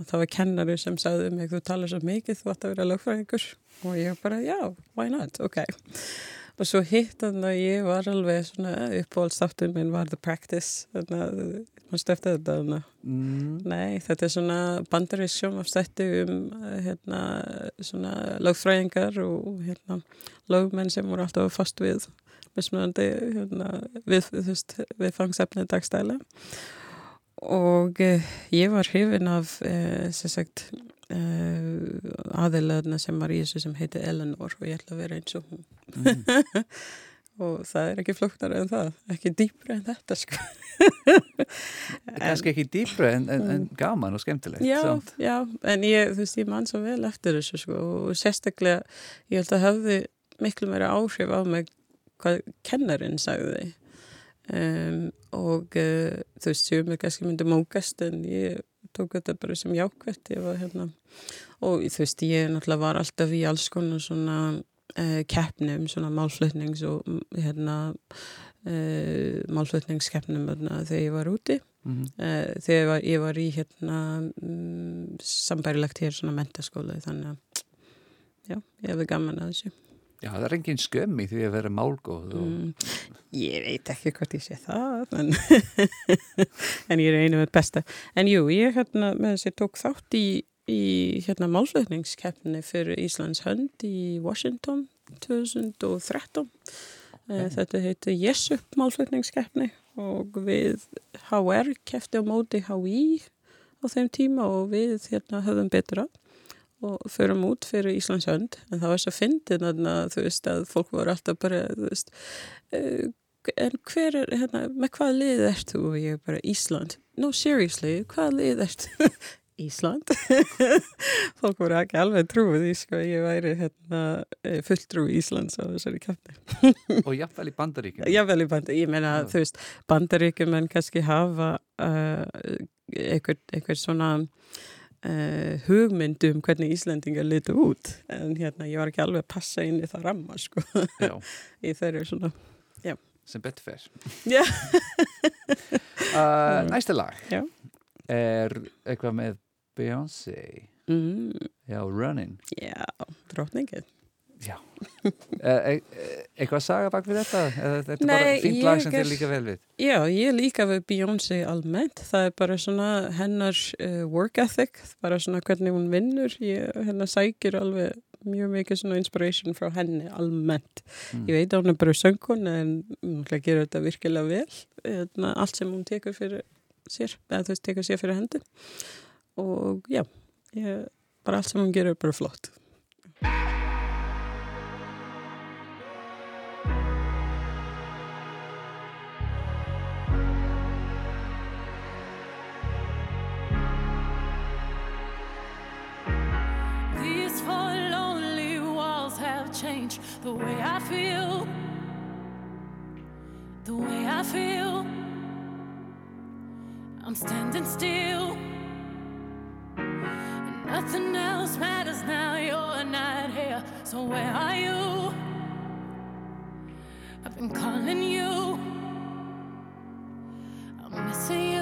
að það var kennari sem sagði mig, þú talar svo mikið, þú ætti að vera lögfræðingur. Og ég bara, já, why not, ok. Og svo hitt þannig að ég var alveg svona uppáhaldstáttur minn var The Practice, þannig að maður stöfti þetta þannig Mm. Nei, þetta er svona bandarísk sjónvafstætti um hérna, svona lögfræðingar og hérna, lögmenn sem voru alltaf fast við mismunandi hérna, við, veist, við fangsefnið dagstæla. Og eh, ég var hrifin af eh, sem sagt eh, aðilaðna sem var í þessu sem heiti Eleanor og ég ætla að vera eins og hún Mm. <laughs> og það er ekki flóknara en það, ekki dýpra en þetta sko <laughs> Kannski ekki dýpra en, en, en gaman og skemmtilegt. Já, samt. já, en ég, þú veist, ég man svo vel eftir þessu sko og sérstaklega, ég held að hafði miklu meira áhrif á mig hvað kennarinn sagði um, og uh, þú veist, sumir kannski myndi mókast en ég tók þetta bara sem jákvætt, ég var hérna og þú veist, ég náttúrulega var alltaf í alls konar svona uh, keppnum, svona málflutnings og mm, hérna uh, málflutningskeppnum þarna þegar ég var úti. Mhm. uh, þegar ég var, ég var í hérna um, sambærilegt hér svona mentaskóla þannig að já, ég hefði gaman að þessu. Já, það er engin skömm í því að vera málgóð og mm, ég veit ekki hvort ég sé það en, <laughs> en ég er einu með besta. En jú, ég hérna með þess að ég tók þátt í, í hérna málflutningskeppni fyrir Íslands hönd í Washington 2013 okay. þetta heiti Jesup málflutningskeppni og við HR kefti á móti HI á þeim tíma og við hérna höfðum betra og förum út fyrir Íslands hönd. En það var svo fyndið þarna þú veist að fólk voru alltaf bara þú veist uh, en hver er hérna, með hvað lið ert þú? Og ég bara Ísland. No seriously, hvað lið ert Ísland. <laughs> Fólk voru ekki alveg trúið í sko ég væri hérna fulltrú Íslands á þessari kæfni og jafnvel í bandaríkjum Jável í bandi, ég meina Já. þú veist bandaríkjum en kannski hafa uh, einhver, einhver svona uh, hugmynd um hvernig Íslendingar litu út. En hérna ég var ekki alveg að passa inn í það ramma sko. Já, <laughs> í þeirri svona sem betur fer. Já. <laughs> uh, Næsta lag Já. er eitthvað með Beyoncé. Mm, Já, Running. Já, drótningin Já. E <laughs> e Eitthvað saga bak við þetta? Eða þetta er bara fínt lag sem er- líka vel við. Já, ég líka við Beyoncé almennt, það er bara svona hennar uh, work ethic, bara svona hvernig hún vinnur, hennar sækir alveg mjög mikið svona inspiration frá henni almennt. Mm. Ég veit að hún er bara söngkon en hún að gera þetta virkilega vel, Hérna, allt sem hún tekur fyrir sér, eða þú veist, tekur sér fyrir hendi og já, ég, bara allt sem hún gerir er bara flott. These four lonely walls have changed the way I feel. The way I feel. I'm standing still. Nothing else matters now. You're not here. So where are you? I've been calling you. I'm missing you.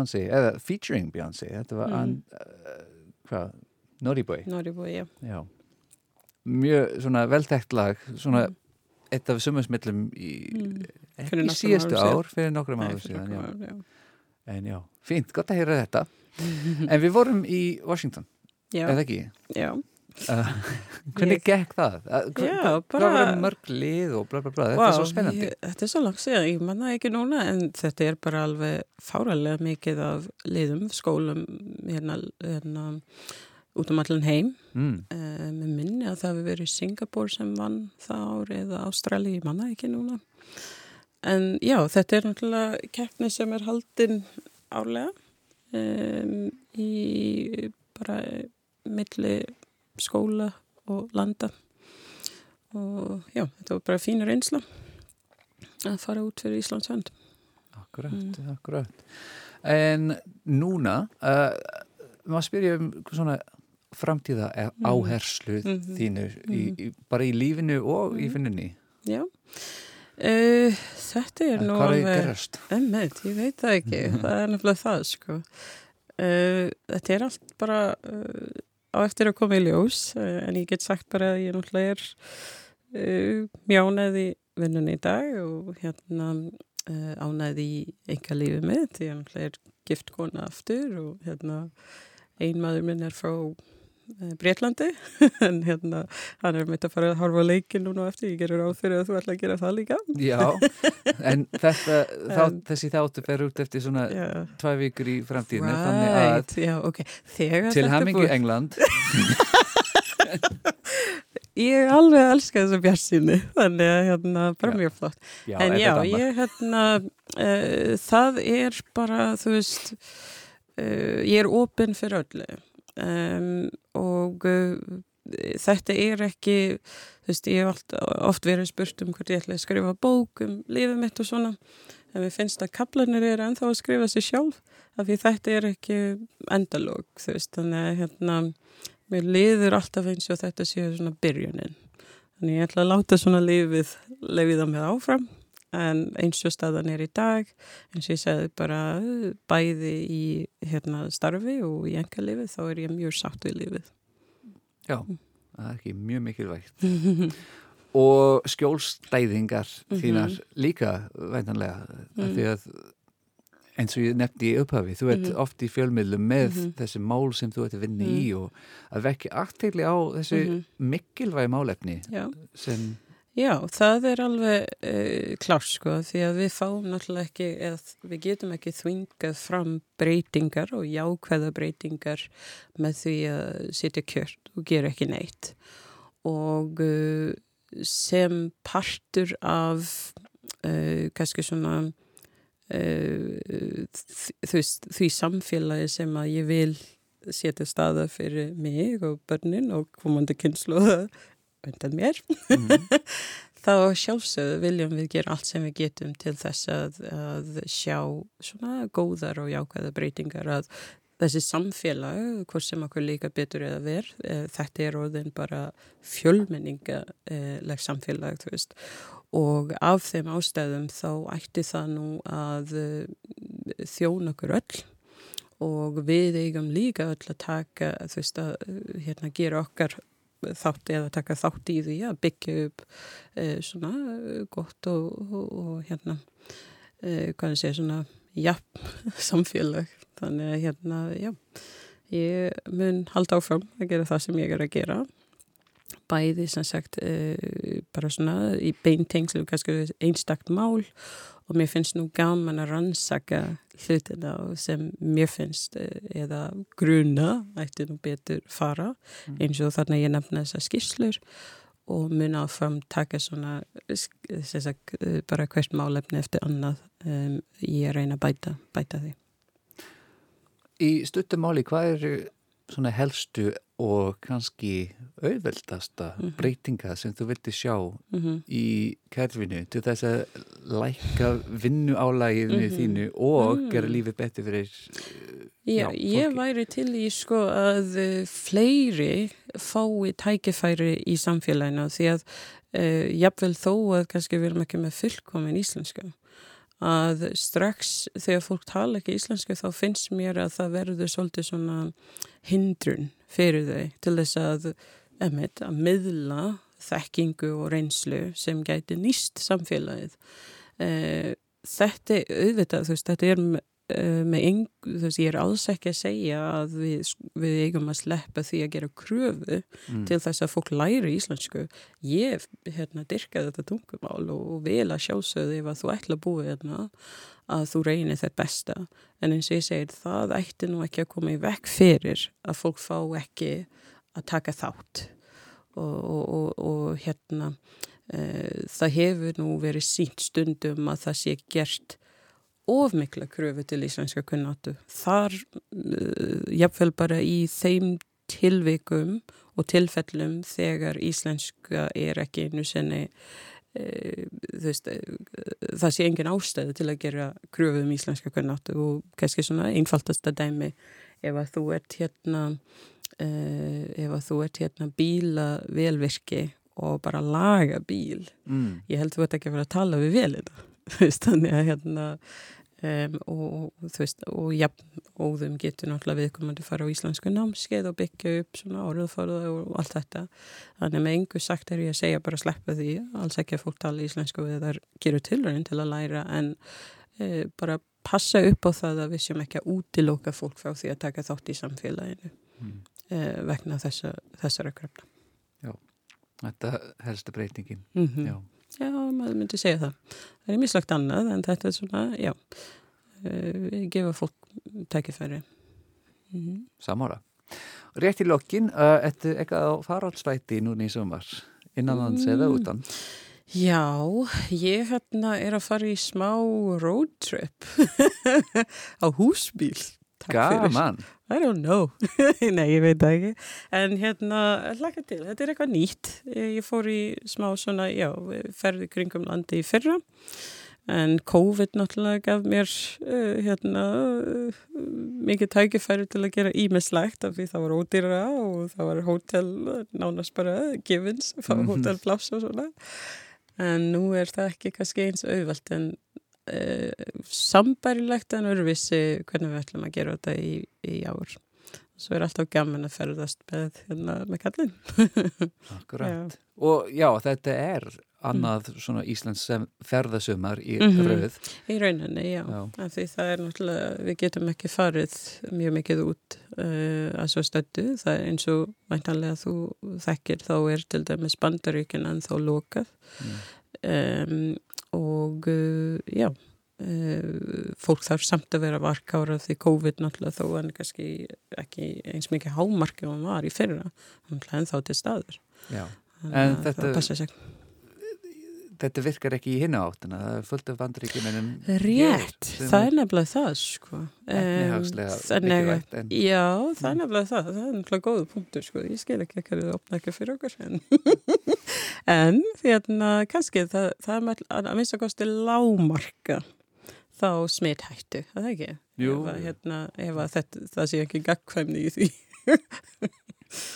Með Beyoncé, eða featuring Beyoncé þetta var Mm. uh, hvað, Naughty Boy Nóri búið, já. Já. mjög svona veltækt lag svona Mm. eitt af sumusmillum í, Mm. í síðustu árum síðan. ár fyrir nokkrum fyrir síðan nokkrum já. já. en já, fínt, gott að heyra þetta <laughs> en við vorum í Washington, eða ekki já. Uh, <laughs> hvernig gekk það? Uh, hva- Já, bara- Hvað var mörg lið og bla bla bla, þetta Vá, er svo spennandi. Ég, þetta er svo langt síðan, ég manna ekki núna en þetta er bara alveg fáralega mikið af liðum, skólum hérna, hérna út um allan heim. Mm. Uh, með minni að það hefur verið Singapur sem vann það ár eða Ástrali, ég manna ekki núna. En já, þetta er náttúrulega keppni sem er haldinn árlega um, í bara milli skóla og landa og já, þetta var bara fínur einsla að fara út fyrir Íslands hönd. Akkurat, Mm. akkurat. En núna, uh, maður spyrja um svona framtíða Mm. áherslu Mhm. þínu í, í, bara í lífinu og í Mhm. finnunni. Já, uh, þetta er nú Hvað er alveg... gerast? Emmett, ég veit það ekki, <laughs> það er nefnilega það sko. Uh, þetta er allt bara uh, á eftir að koma í ljós, uh, en ég get sagt bara að ég náttúrulega er uh, mjánað í vinnunni í dag og hérna uh, ánað í enga lífið mitt, ég náttúrulega er gift kona aftur og hérna ein maður minn er frá Breitlandi, <laughs> en hérna hann er mitt að fara að horfa á leikin núna eftir, ég gerur á fyrir að þú ætla að gera það líka. Já, en <laughs> þetta, þá, En- þessi þáttu fer út eftir svona Já. tvær vikur í framtíðinu, þannig að Right, já, ok. Þegar til er hamingu England, <laughs> Ég alveg elska þessa bjarsinni, þannig að hérna, bara mjög flott. já, en já, ég hérna, uh, það er bara, þú veist, uh, ég er opinn fyrir öllu um, og uh, þetta er ekki, þú veist, ég hef oft, oft verið spurt um hvort ég ætla að skrifa bók um lífið mitt og svona, en mér finnst að kaplanir er ennþá að skrifa sig sjálf, af því þetta er ekki endalók, þú veist, þannig að hérna, mér liður alltaf eins og þetta séu svona byrjunin. Þannig ég ætla að láta svona lífið leiðið á mig áfram en eins og staðan er í dag eins og ég segði bara bæði í hérna, starfi og í enga lífið þá er ég mjög sátt við lífið. Já, það er ekki mjög mikilvægt. <laughs> Og skjólstæðingar þínar líka væntanlega, mm. Mm. að eins og ég nefndi í upphafi, þú ert Mhm. oft í fjölmiðlum með Mhm. þessi mál sem þú ert að vinna í Mhm. og að vekja aftegli á þessu Mhm. mikilvægi málefni Já. sem, Já, það er alveg uh, klár sko því að við fáum náttúrulega ekki eða við getum ekki þvingað fram breytingar og jákvæða breytingar með því að sitja kjört og gera ekki neitt. Og uh, sem partur af uh, kannski svona veist, því samfélagi sem að ég vil setja staða fyrir mig og börnin og komandi kynslu undan mér. Mm, <laughs> þá sjálfsögðu viljum við gera allt sem við getum til þess að, að sjá svona góðar og jákvæða breytingar að þessi samfélag, hvort sem okkur líka betur eða verð, e, þetta er orðin bara fjölmenningaleg samfélag, þú veist. Og af þeim ástæðum þá ætti það nú að e, þjóna okkur öll og við eigum líka öll að taka, þú veist, að e, hérna gera okkar þátt eða taka þátt í því að byggja upp e, svona eh, gott og, og, og hérna e, hvað ég segja svona jafn <laughs> samfélag. Þannig að hérna, já ég mun halda áfram að gera það sem ég er að gera bæði sem sagt e, bara svona í beintengslu kannski einstakt mál og mér finnst nú gaman að rannsaka hlutina sem mér finnst e, eða gruna ætti nú betur fara eins og þarna ég nefna þessar skýrslur og mun áfram taka svona sem sagt, eh, bara hvert málefni eftir annað um, ég reyna að bæta, bæta því. í stuttumáli, hvað eru svona helstu og kannski auðveldasta Mhm. breytinga sem þú vilti sjá Mm í kerfinu til þess að lækka vinnuálæginu Mhm. þínu og Mm. gera lífið betur fyrir Já, Já, ég væri til í sko að eh, fleiri fái tækifæri í samfélaginu því að uh, jafnvel þó að kannski við erum ekki með fullkomin íslenska að strax þegar fólk tala ekki íslenska þá finnst mér að það verður svolítið svona hindrun fyrir þau til þess að, emitt, að miðla þekkingu og reynslu sem gæti nýst samfélagið. Uh, þetta auðvitað, veist, þetta er með eng, þú veist, ég er alls ekki að segja að við, við eigum að sleppa því að gera kröfu Mm. til þess að fólk læri íslensku. Ég hérna, dyrkaði þetta tungumál og, vil að sjálfsögðu ef að þú ætla að búa hérna að þú reynir þetta besta. En eins og ég segir, það ætti nú ekki að koma í vekk fyrir að fólk fá ekki að taka þátt. Og, og, og, og hérna, uh, það hefur nú verið sínt stundum að það sé gert of mikla kröfu til íslenska kunnáttu. Þar, uh, jafnvel bara í þeim tilvikum og tilfellum þegar íslenska er ekki einu sinni e, veist, e, það sé engin ástæðu til að gera kröfu um íslenska kunnáttu og kannski svona einfaldasta dæmi ef að þú ert hérna ef að þú ert hérna bíla velvirki og bara laga bíl Mm. ég held þú ert ekki að fara að tala við <laughs> þú veist, þannig að hérna um, og, og þú veist og jafn óðum getur náttúrulega viðkomandi fara á íslensku námskeið og byggja upp svona orðuðfórða og allt þetta þannig með engu sagt er ég að segja bara sleppa því, alls ekki að fólk tala íslensku við þar gerur tilröðin til að læra en e, bara passa upp á það að við séum ekki að útiloka fólk frá því að taka þátt í samfélaginu Mm. e, vegna þessa, þessara kröfna Þetta helstu breytingin. mm Já. Já, maður myndi segja það. Það er mislagt annað en þetta er svona, já, uh, gefa fólk tækifæri. Mm Samára. Rétt í lokkin, uh, ertu eitthvað á faraldsvæti núna í sumar? Innanlands eða Mm. utan? Já, ég hérna er að fara í smá road trip <laughs> á húsbíl. Takk fyrir. Gaman. I don't know. <laughs> Nei, ég veit það ekki. En hérna, hlaka til, þetta er eitthvað nýtt. Ég fór í smá svona, já, ferði kringum landi í fyrra. En COVID náttúrulega gaf mér uh, hérna uh, mikið tækifæri til að gera ímislegt af því það var ódýra og það var hótel nánast bara gifins, það var Mhm. hótelpláss og svona. En nú er það ekki kannski eins auðvelt en sambærilegt en öruvissi hvernig við ætlum að gera þetta í, í ár. Svo er alltaf gaman að ferðast með, hérna, með kallin. <laughs> Akkurat. Og já, þetta er annað svona Íslands ferðasumar í Mhm. rauð. Í rauninni, já. Já. Því það er náttúrulega, við getum ekki farið mjög mikið út uh, að svo stöddu. Það er eins og væntanlega þú þekkir þá er til dæmis bandaríkin en þá lokað. Um, og uh, já, uh, fólk þarf samt að vera varkára því COVID náttúrulega þó en kannski ekki eins mikið hámarki og hann var í fyrra. Hann er þá til staður. Já. En að þetta-. Þetta virkar ekki í hinna áttina. Það er fullt af bandaríkjumennum. Rétt, það er nefnilega það sko. þannig að- en- Já, það er nefnilega það, það er nefnilega góðu punktur sko, ég skil ekki ekki að það opna ekki fyrir okkur en, en hérna kannski það, það er að minnst að kosti lámarka þá smithættu, það er ekki? Jú. Ef að, hérna, ef þetta, það sé ekki gagkvæmni í því.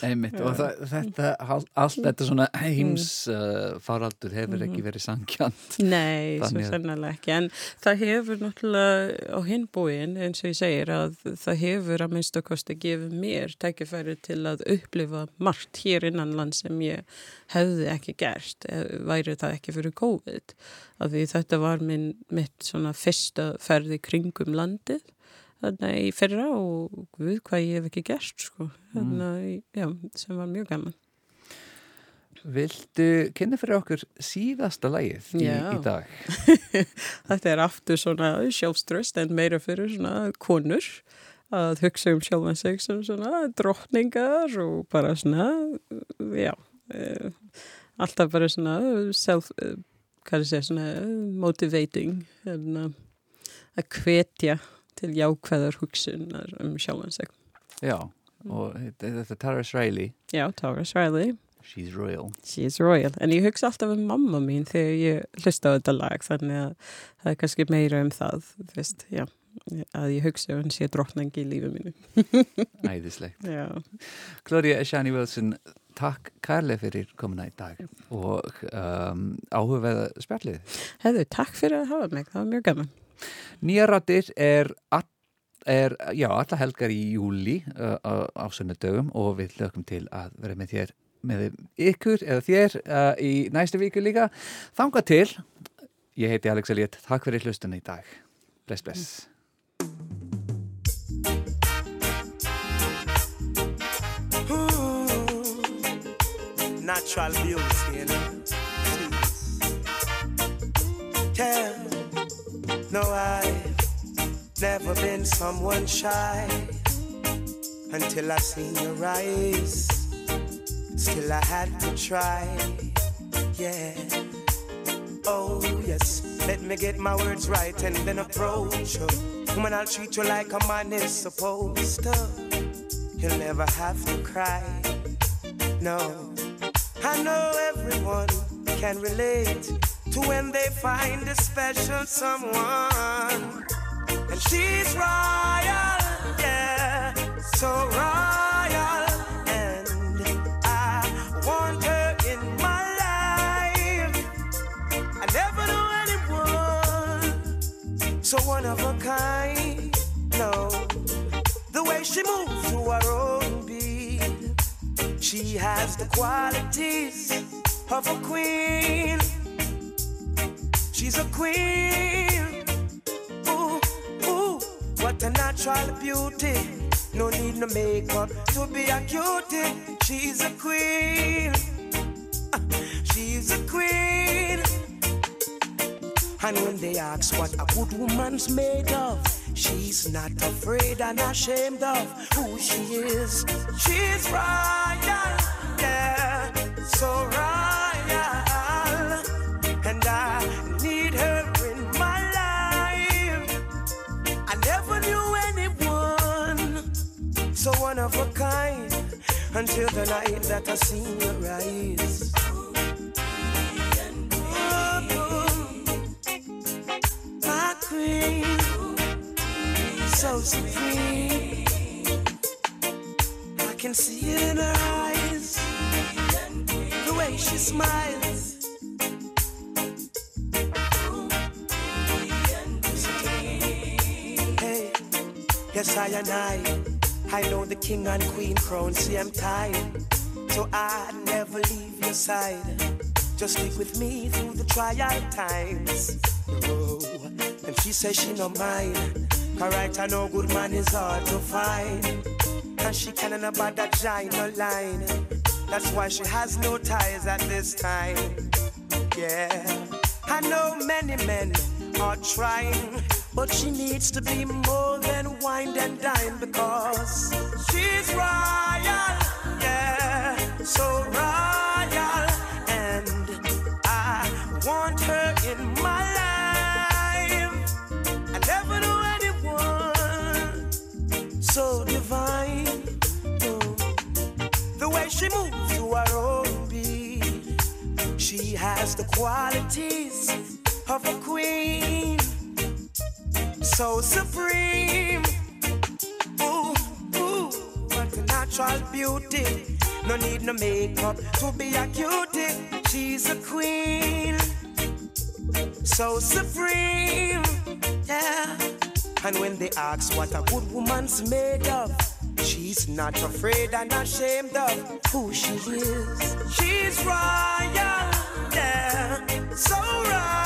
Einmitt, og þetta, all- allt þetta svona heims uh, faraldur hefur ekki verið sangjant. Nei, svo sannlega ekki, en það hefur náttúrulega á hinbúin, eins og ég segir, að það hefur að minnst að kosti gefið mér tækifæri til að upplifa margt hér innan land sem ég hefði ekki gert, eh, væri það ekki fyrir COVID, af því þetta var minn, mitt svona fyrsta ferði kringum landið, þannig í fyrra og við hvað ég hef ekki gert, sko, þannig, já, sem var mjög gaman. Viltu kynna fyrir okkur síðasta lagið í, í dag? <laughs> Þetta er aftur svona sjálfströst en meira fyrir svona konur að hugsa um sjálfan sig sem svona drottningar og bara svona, já, uh, alltaf bara svona self, uh, hvað er að segja, svona motivating, hérna, að hvetja til jákvæðar hugsunar um sjálfan sig. Já, og þetta er Tara Riley, Já, Taurus Riley, She's Royal. she's royal. En ég hugsa alltaf um mamma mín þegar ég hlusta á þetta lag, þannig að það er kannski meira um það, þú veist, já, að ég hugsa um hann sé drottningi í lífi mínu. <laughs> Æðislegt. Gloria Shani Wilson, takk kærlega fyrir komuna í dag og um, áhugaveða spjallið. hefðu, takk fyrir að hafa mig, það var mjög gaman. Nýjarættir er, er já, alla helgar í júli uh, á sunnudögum og við lögum til að vera með þér, með ykkur eða þér uh, í næstu viku líka. Þanga til, ég heiti Alex Eliott, takk fyrir hlustunni í dag. Bless, bless. Mm. Natural beauty, you know. Never been someone shy until I seen your eyes. Still, I had to try, yeah. Oh, yes, let me get my words right and then approach you. Woman, I'll treat you like a man is supposed to. You'll never have to cry, no. I know everyone can relate to when they find a special someone. She's royal, yeah, so royal. And I want her in my life. I never knew anyone so one of a kind. No, the way she moves to her own beat, she has the qualities of a queen. She's a queen. Natural beauty. No need no makeup to be a cutie. She's a queen. <laughs> She's a queen. And when they ask what a good woman's made of, she's not afraid and ashamed of who she is. She's royal, yeah, so royal. Of a kind until the night that I seen your eyes. my queen, so supreme. I can see it in her eyes, the way she smiles. Hey, yes, I and I, I know the king and queen crown, same time. So I never leave your side. Just stick with me through the trial times. Oh, and she says she no mind. Right I know good man is hard to find. And she can't about that no line. That's why she has no ties at this time. Yeah, I know many men are trying, but she needs to be more than wine and dine because she's royal, yeah, so royal, and I want her in my life. I never knew anyone so divine. The way she moves to her own beat, she has the qualities of a queen, so supreme. Ooh, ooh, what a natural beauty. No need no makeup to be a cutie. She's a queen, so supreme. Yeah. And when they ask what a good woman's made of, she's not afraid and ashamed of who she is. She's royal, yeah, so royal.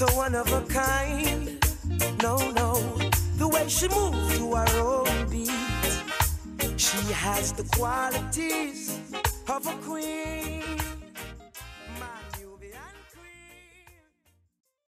So one of a kind. No, no, the way she moves to her own beat. She has the qualities of a queen.